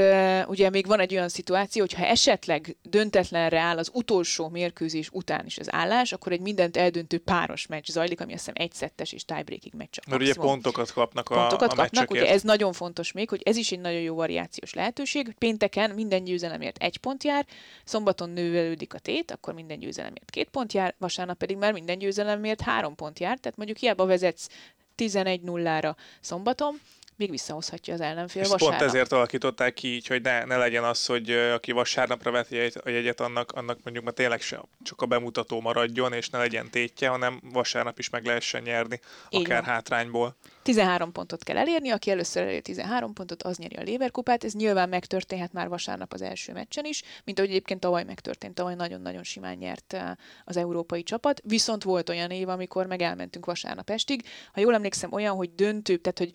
ugye még van egy olyan szituáció, hogy ha esetleg döntetlenre áll az utolsó mérkőzés után is az állás, akkor egy mindent eldöntő páros meccs zajlik, ami azt hiszem egy szettes és tiebreakig meccs. Mert ugye pontokat kapnak a Pontokat a kapnak, ugye ez nagyon fontos még, hogy ez is egy nagyon jó variációs lehetőség, pénteken minden győzelemért egy pont jár, szombaton növelődik a tét, akkor minden győzelemért két pont jár, vasárnap pedig már minden győzelemért három pont jár, tehát mondjuk hiába vezetsz 11-0-ra szombaton, még visszahozhatja az ellenfél És vasárnap. pont ezért alakították ki így, hogy ne, ne legyen az, hogy aki vasárnapra veti a jegyet, annak, annak mondjuk már tényleg se, csak a bemutató maradjon, és ne legyen tétje, hanem vasárnap is meg lehessen nyerni, akár hátrányból. 13 pontot kell elérni, aki először elér 13 pontot, az nyeri a Léverkupát. Ez nyilván megtörténhet már vasárnap az első meccsen is, mint ahogy egyébként tavaly megtörtént. Tavaly nagyon-nagyon simán nyert eh, az európai csapat. Viszont volt olyan év, amikor meg elmentünk vasárnap estig. Ha jól emlékszem, olyan, hogy döntő, tehát hogy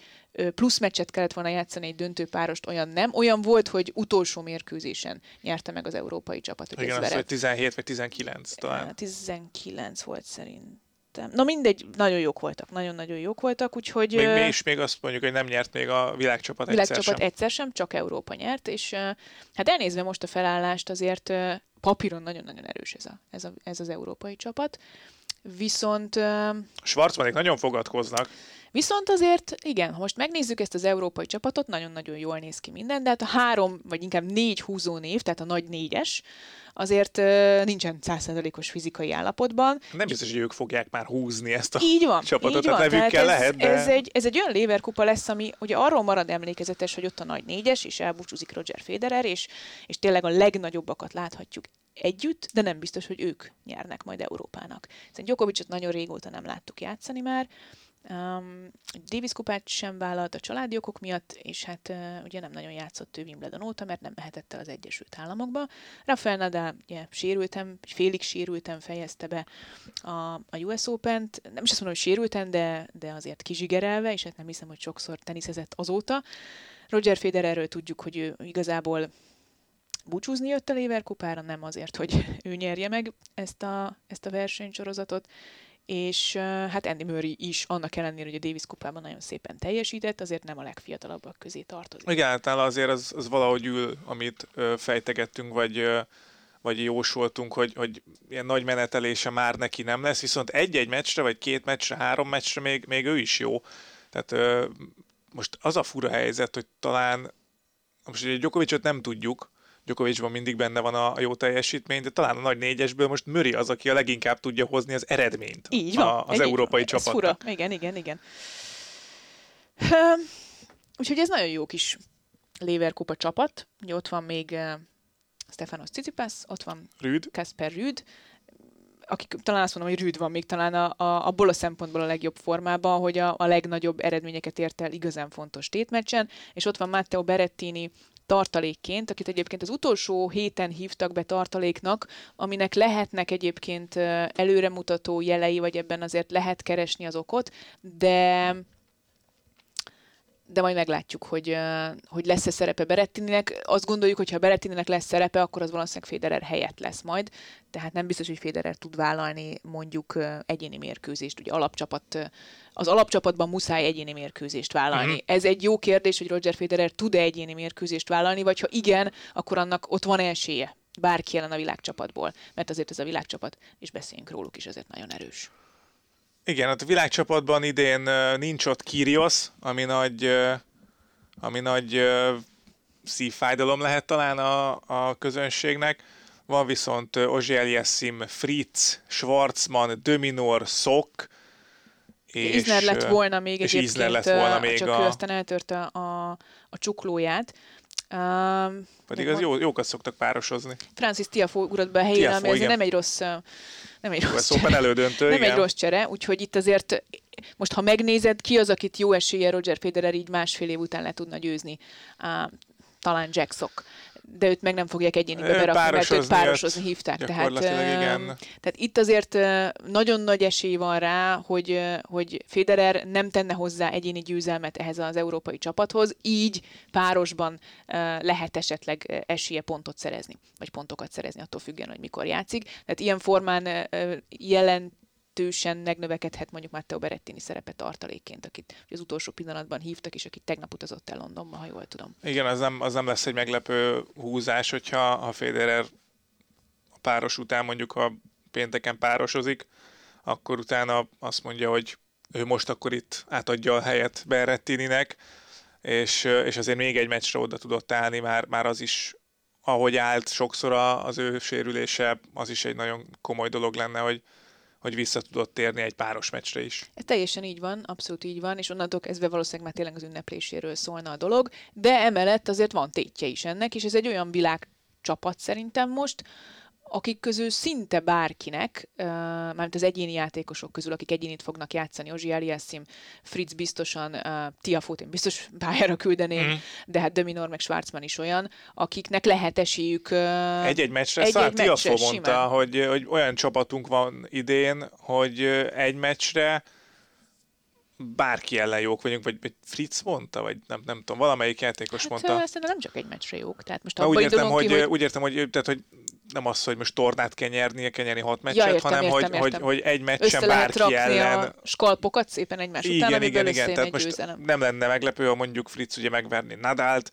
plusz meccset kellett volna játszani egy döntő párost, olyan nem. Olyan volt, hogy utolsó mérkőzésen nyerte meg az európai csapat. Igen, az, hogy 17 vagy 19 talán. 19 volt szerint Na mindegy, nagyon jók voltak, nagyon-nagyon jók voltak, úgyhogy... Még mi is még azt mondjuk, hogy nem nyert még a világcsapat, világcsapat egyszer sem. egyszer sem, csak Európa nyert, és hát elnézve most a felállást azért papíron nagyon-nagyon erős ez, a, ez, a, ez az európai csapat. Viszont... Schwarzmanik nagyon fogadkoznak. Viszont azért, igen, ha most megnézzük ezt az európai csapatot, nagyon-nagyon jól néz ki minden, de hát a három, vagy inkább négy húzó név, tehát a nagy négyes, azért uh, nincsen százszerzalékos fizikai állapotban. Nem biztos, hogy ők fogják már húzni ezt a így van, csapatot, így van. tehát ez, lehet, de... ez, egy, ez egy olyan léverkupa lesz, ami ugye arról marad emlékezetes, hogy ott a nagy négyes, és elbúcsúzik Roger Federer, és, és tényleg a legnagyobbakat láthatjuk együtt, de nem biztos, hogy ők nyernek majd Európának. Szerintem Djokovicot nagyon régóta nem láttuk játszani már, Um, Davis kupát sem vállalt a családi okok miatt, és hát uh, ugye nem nagyon játszott ő Wimbledon óta, mert nem mehetett el az Egyesült Államokba. Rafael Nadal ugye sérültem, félig sérültem fejezte be a, a US Open-t. Nem is azt mondom, hogy sérültem, de, de azért kizsigerelve, és hát nem hiszem, hogy sokszor teniszezett azóta. Roger Federerről tudjuk, hogy ő igazából búcsúzni jött a Lever kupára, nem azért, hogy ő nyerje meg ezt a, ezt a versenysorozatot, és hát Andy Murray is, annak ellenére, hogy a Davis kupában nagyon szépen teljesített, azért nem a legfiatalabbak közé tartozik. Igen, általában azért az, az valahogy ül, amit fejtegettünk, vagy, vagy jósoltunk, hogy, hogy ilyen nagy menetelése már neki nem lesz, viszont egy-egy meccsre, vagy két meccsre, három meccsre még, még ő is jó. Tehát ö, most az a fura helyzet, hogy talán most ugye Djokovicot nem tudjuk, Djokovicban mindig benne van a, jó teljesítmény, de talán a nagy négyesből most Möri az, aki a leginkább tudja hozni az eredményt Így van, a, az európai csapatnak. Fura. Igen, igen, igen. Úgyhogy ez nagyon jó kis Leverkupa csapat. Ugye ott van még uh, Stefanos Tsitsipas, ott van Rüd. Kasper Rüd, akik talán azt mondom, hogy Rüd van még talán a, a, abból a szempontból a legjobb formában, hogy a, a legnagyobb eredményeket ért el igazán fontos tétmeccsen, és ott van Matteo Berettini, tartalékként, akit egyébként az utolsó héten hívtak be tartaléknak, aminek lehetnek egyébként előremutató jelei, vagy ebben azért lehet keresni az okot, de de majd meglátjuk, hogy, hogy lesz-e szerepe Berettininek. Azt gondoljuk, hogy ha Berettininek lesz szerepe, akkor az valószínűleg Federer helyett lesz majd. Tehát nem biztos, hogy Federer tud vállalni mondjuk egyéni mérkőzést. Ugye alapcsapat, az alapcsapatban muszáj egyéni mérkőzést vállalni. Uh-huh. Ez egy jó kérdés, hogy Roger Federer tud-e egyéni mérkőzést vállalni, vagy ha igen, akkor annak ott van esélye bárki ellen a világcsapatból. Mert azért ez a világcsapat, és beszéljünk róluk is, azért nagyon erős. Igen, hát a világcsapatban idén nincs ott Kyrgios, ami nagy, ami nagy szívfájdalom lehet talán a, a közönségnek. Van viszont Ozsiel Fritz, Schwarzman, Dominor, Szok, és Isner lett volna még és egyébként, lett volna még csak a... ő aztán eltörte a, a csuklóját. Um, Pedig az jó, jókat szoktak párosozni. Francis Tiafó ugrott be a helyére, ami azért nem egy rossz nem egy rossz csere. elődöntő, Nem igen. egy rossz csere, úgyhogy itt azért most ha megnézed, ki az, akit jó esélye Roger Federer így másfél év után le tudna győzni? Uh, talán Jack Sock de őt meg nem fogják egyénibe berakni, mert őt párosozni hívták. Tehát, igen. tehát itt azért nagyon nagy esély van rá, hogy, hogy Federer nem tenne hozzá egyéni győzelmet ehhez az európai csapathoz, így párosban lehet esetleg esélye pontot szerezni, vagy pontokat szerezni, attól függően, hogy mikor játszik. Tehát ilyen formán jelent jelentősen megnövekedhet mondjuk Matteo Berettini szerepe tartalékként, akit az utolsó pillanatban hívtak, és akit tegnap utazott el Londonba, ha jól tudom. Igen, az nem, az nem lesz egy meglepő húzás, hogyha a Federer a páros után mondjuk, ha pénteken párosozik, akkor utána azt mondja, hogy ő most akkor itt átadja a helyet Berrettininek, és, és azért még egy meccsre oda tudott állni, már, már az is ahogy állt sokszor az ő sérülése, az is egy nagyon komoly dolog lenne, hogy, hogy vissza tudott térni egy páros meccsre is. Ez teljesen így van, abszolút így van, és onnantól kezdve valószínűleg már tényleg az ünnepléséről szólna a dolog, de emellett azért van tétje is ennek, és ez egy olyan világ csapat szerintem most, akik közül szinte bárkinek, mármint az egyéni játékosok közül, akik egyénit fognak játszani, Ozsi Eliassim, Fritz biztosan, Tiafót én biztos (laughs) pályára küldeném, mm. de hát Dominor meg Schwarzman is olyan, akiknek lehet esélyük egy-egy meccsre. Egy, egy Tiafó mondta, hogy, hogy olyan csapatunk van idén, hogy egy meccsre bárki ellen jók vagyunk, vagy, vagy Fritz mondta, vagy nem, nem tudom, valamelyik játékos hát, mondta. Szerintem nem csak egy meccsre jók. Tehát most úgy értem, hogy, ki, hogy... úgy értem, hogy, tehát, hogy nem az, hogy most tornát kell nyernie, kell nyerni hat meccset, ja, értem, hanem értem, hogy, értem. Hogy, hogy egy meccsen Össze bárki ellen... a skalpokat szépen egymás igen, után, igen, igen, tehát most nem lenne meglepő, ha mondjuk Fritz ugye megverni Nadált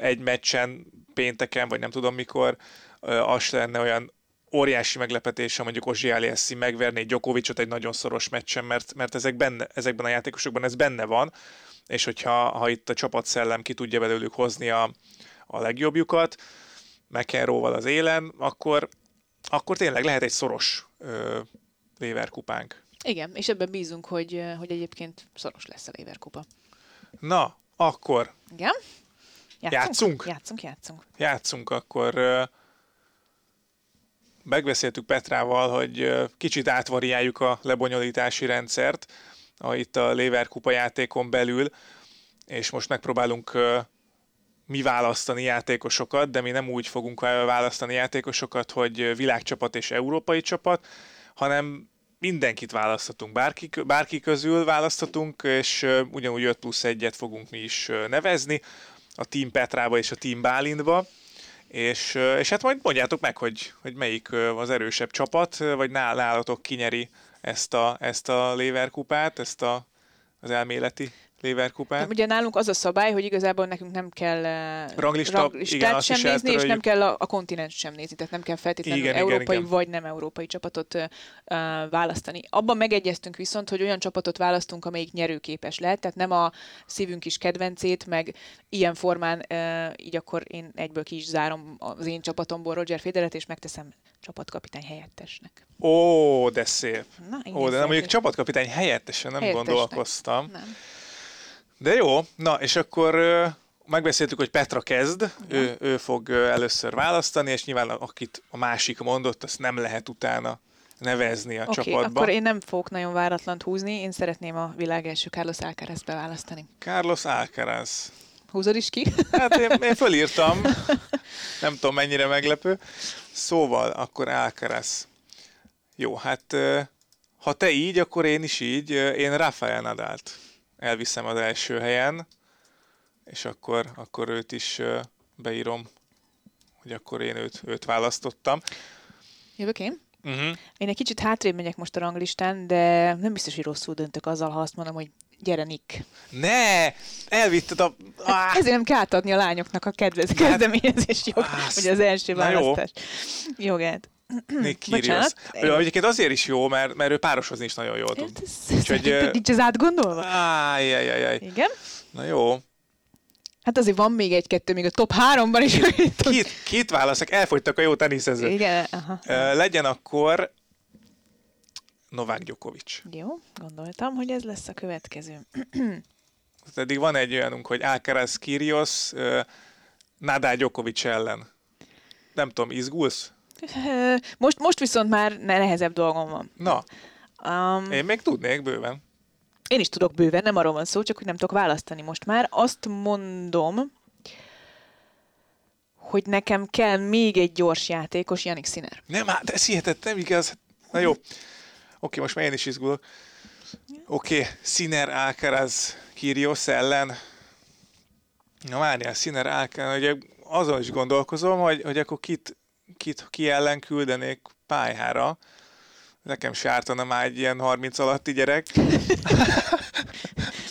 egy meccsen pénteken, vagy nem tudom mikor, az lenne olyan óriási meglepetés, ha mondjuk Ozsi Aliassi megverné Djokovicot egy nagyon szoros meccsen, mert, mert ezek benne, ezekben a játékosokban ez benne van, és hogyha ha itt a csapatszellem ki tudja belőlük hozni a, a legjobbjukat, McEnroe-val az élen, akkor, akkor tényleg lehet egy szoros ö, léverkupánk. Igen, és ebben bízunk, hogy, hogy egyébként szoros lesz a léverkupa. Na, akkor. Igen? Játszunk? Játszunk, játszunk. Játszunk, játszunk akkor megbeszéltük Petrával, hogy kicsit átvariáljuk a lebonyolítási rendszert a, itt a Leverkupa játékon belül, és most megpróbálunk mi választani játékosokat, de mi nem úgy fogunk választani játékosokat, hogy világcsapat és európai csapat, hanem mindenkit választhatunk, bárki, bárki közül választhatunk, és ugyanúgy 5 plusz 1-et fogunk mi is nevezni, a Team Petrába és a Team Bálintba. És, és hát majd mondjátok meg, hogy, hogy melyik az erősebb csapat, vagy nálatok kinyeri ezt a, ezt a Leverkupát, ezt a, az elméleti Leverkupát. Ugye nálunk az a szabály, hogy igazából nekünk nem kell Ranglista, ranglistát igen, sem nézni, és nem kell a, a kontinens sem nézni, tehát nem kell feltétlenül igen, európai igen, igen. vagy nem európai csapatot uh, választani. Abban megegyeztünk viszont, hogy olyan csapatot választunk, amelyik nyerőképes lehet, tehát nem a szívünk is kedvencét, meg ilyen formán uh, így akkor én egyből ki is zárom az én csapatomból Roger Federet, és megteszem csapatkapitány helyettesnek. Ó, de szép. Na, Ó, de nem mondjuk csapatkapitány helyettesen nem helyettesnek. gondolkoztam. Nem. De jó, na és akkor megbeszéltük, hogy Petra kezd, ő, ő fog először választani, és nyilván akit a másik mondott, azt nem lehet utána nevezni a okay, csapatba. akkor én nem fogok nagyon váratlant húzni, én szeretném a világ első Carlos Alcaraz beválasztani. Carlos Alcaraz. Húzod is ki? Hát én, én fölírtam, (laughs) nem tudom mennyire meglepő. Szóval, akkor Alcaraz. Jó, hát ha te így, akkor én is így. Én Rafael Nadált elviszem az első helyen, és akkor, akkor őt is beírom, hogy akkor én őt, őt választottam. Jövök én? Uh-huh. Én egy kicsit hátrébb megyek most a ranglistán, de nem biztos, hogy rosszul döntök azzal, ha azt mondom, hogy gyere Nick. Ne! Elvitted a... Hát ezért nem kell átadni a lányoknak a kedvez, hát- kezdeményezés jog, hogy az első választás jó. jogát. Nick (clears throat) Kyrgios. Ő egyébként azért is jó, mert, mert ő párosozni is nagyon jól tud. Úgyhogy... Nincs ez átgondolva? Ájjajjaj. Igen? Na jó. Hát azért van még egy-kettő, még a top háromban is. Két, két válaszok, elfogytak a jó teniszezők. Igen, aha. Legyen akkor Novák Djokovic. Jó, gondoltam, hogy ez lesz a következő. Eddig van egy olyanunk, hogy Alcaraz Kyrgios, Nadal Djokovic ellen. Nem tudom, izgulsz? (laughs) Most, most viszont már nehezebb dolgom van. Na, um, én még tudnék bőven. Én is tudok bőven, nem arról van szó, csak hogy nem tudok választani most már. Azt mondom, hogy nekem kell még egy gyors játékos, Janik Sziner. Nem, hát ez hihetett, nem igaz. Na jó. Oké, most már én is izgulok. Oké, Sziner Alcaraz Kyrgios ellen. Na várjál, Sziner Alcaraz, ugye azon is gondolkozom, hogy, hogy akkor kit kit, ki ellen küldenék pályára. Nekem se ártana már egy ilyen 30 alatti gyerek. (laughs)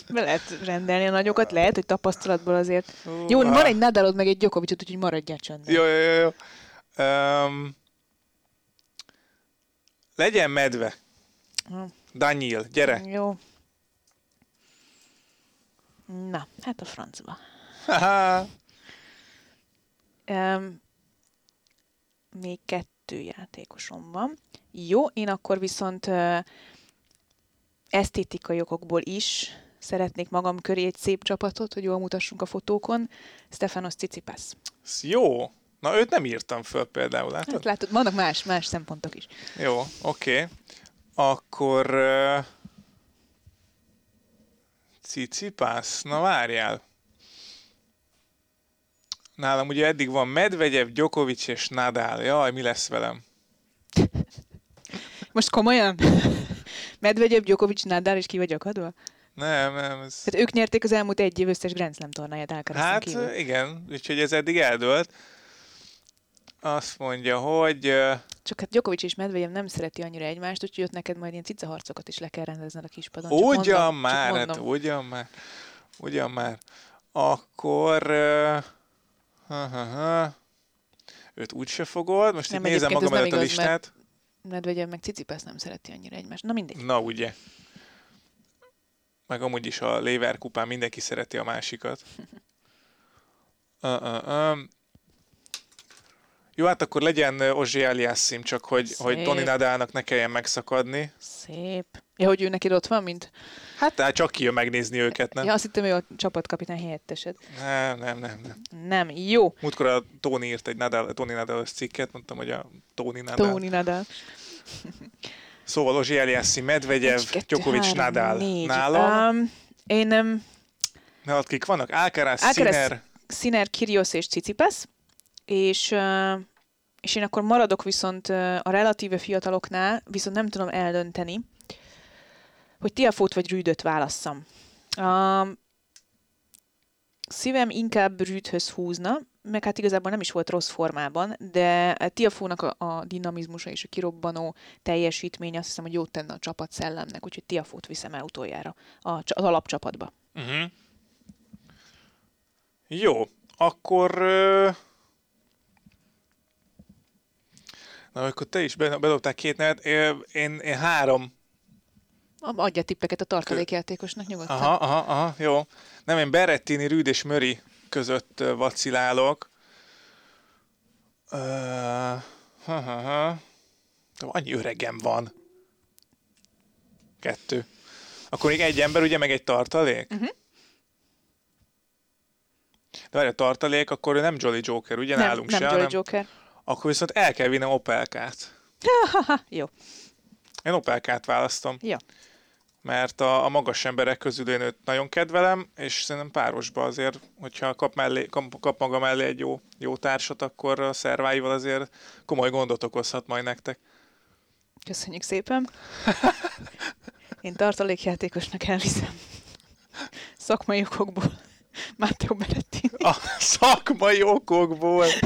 Be lehet rendelni a nagyokat, lehet, hogy tapasztalatból azért. Uh, jó, van egy Nadalod, meg egy Gyokovicsot, úgyhogy maradjál csöndben. Jó, jó, jó. jó. Um, legyen medve. Uh. Daniel, gyere. Jó. Na, hát a francba. um, még kettő játékosom van. Jó, én akkor viszont esztétikai okokból is szeretnék magam köré egy szép csapatot, hogy jól mutassunk a fotókon. Stefanos Cicipas. Jó, Na, őt nem írtam föl például, látod? Hát látod, vannak más, más szempontok is. Jó, oké. Okay. Akkor... Uh, Cicipász? Na várjál. Nálam ugye eddig van Medvegyev, Djokovic és Nadal. Jaj, mi lesz velem? (laughs) Most komolyan? (laughs) Medvegyev, Djokovic, Nadal és ki vagy akadva? Nem, nem. Ez... Tehát ők nyerték az elmúlt egy év összes Grand Slam tornáját Alcarazon Hát kívül. igen, úgyhogy ez eddig eldőlt. Azt mondja, hogy... Csak hát Djokovic és Medvedev nem szereti annyira egymást, úgyhogy ott neked majd ilyen cicaharcokat is le kell rendezned a kispadon. Ugyan mondom, már, hát ugyan már. Ugyan már. Akkor... Uh, ha, ha, ha. Őt úgyse fogod. Most Nem, itt nézem magam előtt a igaz, mert- listát. Medvegyev meg Cicipász nem szereti annyira egymást. Na mindegy. Na ugye. Meg amúgy is a Lever kupán mindenki szereti a másikat. Uh, uh, uh. Jó, hát akkor legyen Ozsi Eliassim, csak hogy, hogy Szép. Toni Nadalnak ne kelljen megszakadni. Szép. Ja, hogy ő neki ott van, mint... Hát tehát csak kijön megnézni őket, nem? Ja, azt hittem, ő a csapatkapitány helyettesed. Nem, nem, nem, nem. Nem, jó. Múltkor a Tóni írt egy Nadal, Toni Nadal cikket, mondtam, hogy a Tóni Nadal. Tóni Nadal. Szóval Ozsi Eliassim, Medvegyev, Djokovic, Nadal. négy. Nálam, Um, én nem... nálad kik vannak? Alcaraz, Alcaraz, Sinner, Sinner, Kyrgios és Cicipász, és, uh, és én akkor maradok viszont uh, a relatíve fiataloknál, viszont nem tudom eldönteni, hogy Tiafót vagy Rüdöt válasszam. A szívem inkább Rüdhöz húzna, meg hát igazából nem is volt rossz formában, de Tiafónak a, a dinamizmusa és a kirobbanó teljesítmény azt hiszem, hogy jót tenne a csapat szellemnek, úgyhogy Tiafót viszem el utoljára a, az alapcsapatba. Uh-huh. Jó, akkor... ö, Na, akkor te is be- bedobtál két nevet. Én, én három. Adja tippeket a tartalékjátékosnak nyugodtan. Aha, aha, aha, jó. Nem, én Berettini, Rüd és Möri között vacilálok. Ö, ha, ha, ha. Annyi öregem van. Kettő. Akkor még egy ember, ugye, meg egy tartalék? Uh-huh. De várj, a tartalék, akkor nem Jolly Joker, ugye nem, nálunk nem se, Jolly hanem Joker. Akkor viszont el kell vinnem Opelkát. (laughs) Jó, Én Opelkát választom, jó. mert a, a magas emberek közül én őt nagyon kedvelem, és szerintem párosba azért, hogyha kap, mellé, kap, kap maga mellé egy jó, jó társat, akkor a szerváival azért komoly gondot okozhat majd nektek. Köszönjük szépen. (laughs) Én tartalékjátékosnak elviszem. Szakmai okokból. Matteo Berettini. A szakmai okokból. (laughs)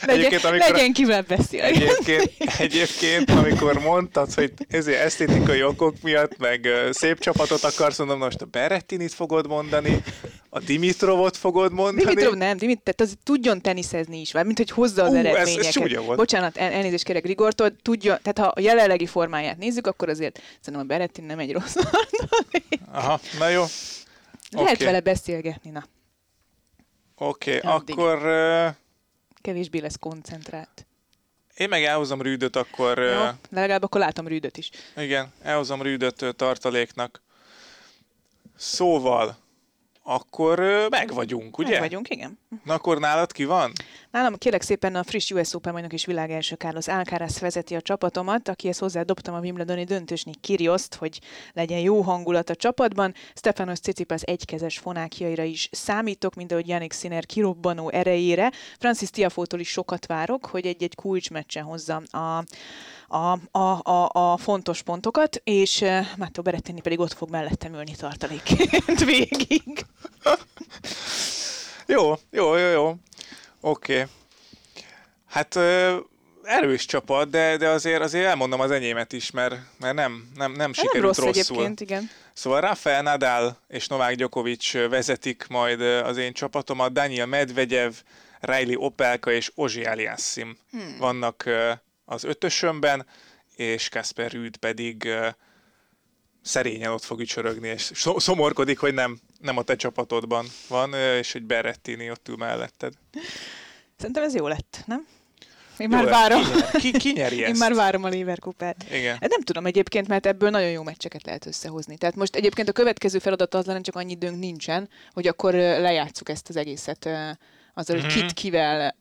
Legyen, Egyébként, amikor- legyen kivel beszélni. Egyébként, egyébként, amikor mondtad, hogy ezért esztétikai okok miatt, meg szép csapatot akarsz, mondom, most a Berettinit fogod mondani, a Dimitrovot fogod mondani. Dimitrov nem, Dimit, tehát az tudjon teniszezni is, vagy mint hogy hozza az Ú, ez- ez eredményeket. csúnya volt. Bocsánat, el, elnézést kérek Grigortól, tudja, tehát ha a jelenlegi formáját nézzük, akkor azért szerintem a Berettin nem egy rossz. Aha, na jó. Lehet Oké. vele beszélgetni, na. Oké, okay, Addig. akkor ö, Kevésbé lesz koncentrált. én meg elhozom Rüdöt, akkor Jó, legalább akkor látom Rüdöt is. igen, elhozom Rüdöt ö, tartaléknak. Szóval, akkor meg vagyunk, ugye? Meg vagyunk, igen. Na akkor nálad ki van? Nálam kérlek szépen a friss US Open bajnok és világ első Carlos Alcaraz vezeti a csapatomat, akihez hozzá dobtam a Wimbledoni döntősnél Kirioszt, hogy legyen jó hangulat a csapatban. Stefanos Tsitsipas egykezes fonákjaira is számítok, mint ahogy Yannick Sinner kirobbanó erejére. Francis Tiafótól is sokat várok, hogy egy-egy kulcsmeccsen hozza a a, a, a, a fontos pontokat, és Matteo Berettini pedig ott fog mellettem ülni tartalékként (laughs) végig. Jó, jó, jó, jó. Oké. Okay. Hát erős csapat, de, de azért, azért elmondom az enyémet is, mert, mert nem, nem, nem Nem sikerült rossz rosszul. egyébként, igen. Szóval Rafael Nadal és Novák Djokovic vezetik majd az én csapatomat, Daniel Medvegyev, Riley Opelka és Ozsi Aliassim hmm. vannak az ötösömben, és Kasper Rüd pedig szerényen ott fog ücsörögni, és szomorkodik, hogy nem, nem a te csapatodban van, és egy Berettini ott ül melletted. Szerintem ez jó lett, nem? Én Jó már lesz. várom. Ki, ki, ki nyeri Én ezt? már várom a Leverkupát. Igen. Hát nem tudom egyébként, mert ebből nagyon jó meccseket lehet összehozni. Tehát most egyébként a következő feladat az lenne, csak annyi időnk nincsen, hogy akkor lejátszuk ezt az egészet azzal, hogy Mhm. kit kivel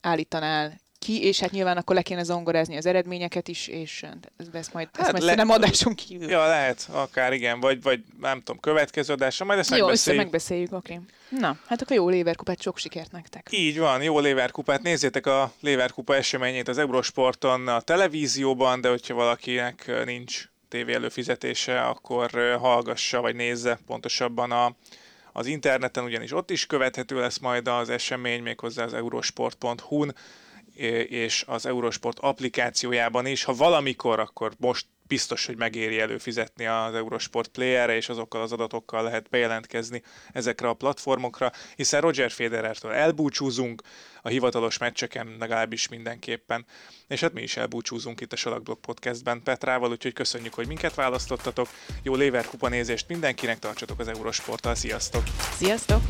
állítanál ki, és hát nyilván akkor le kéne zongorázni az eredményeket is, és ezt majd, ezt Hát majd le- nem adáson kívül. Ja, lehet, akár igen, vagy, vagy nem tudom, következő adásra, majd ezt Jó, megbeszéljük. megbeszéljük, oké. Na, hát akkor jó Léverkupát, sok sikert nektek. Így van, jó Léverkupát. Nézzétek a Léverkupa eseményét az Eurosporton a televízióban, de hogyha valakinek nincs tévé előfizetése, akkor hallgassa vagy nézze pontosabban a, az interneten, ugyanis ott is követhető lesz majd az esemény, méghozzá az eurosport.hu-n és az Eurosport applikációjában is. Ha valamikor, akkor most biztos, hogy megéri előfizetni az Eurosport Playerre, és azokkal az adatokkal lehet bejelentkezni ezekre a platformokra, hiszen Roger Federertől elbúcsúzunk, a hivatalos meccseken legalábbis mindenképpen. És hát mi is elbúcsúzunk itt a Salakblog Podcastben Petrával, úgyhogy köszönjük, hogy minket választottatok. Jó Léverkupa nézést mindenkinek, tartsatok az Eurosporttal, sziasztok! Sziasztok!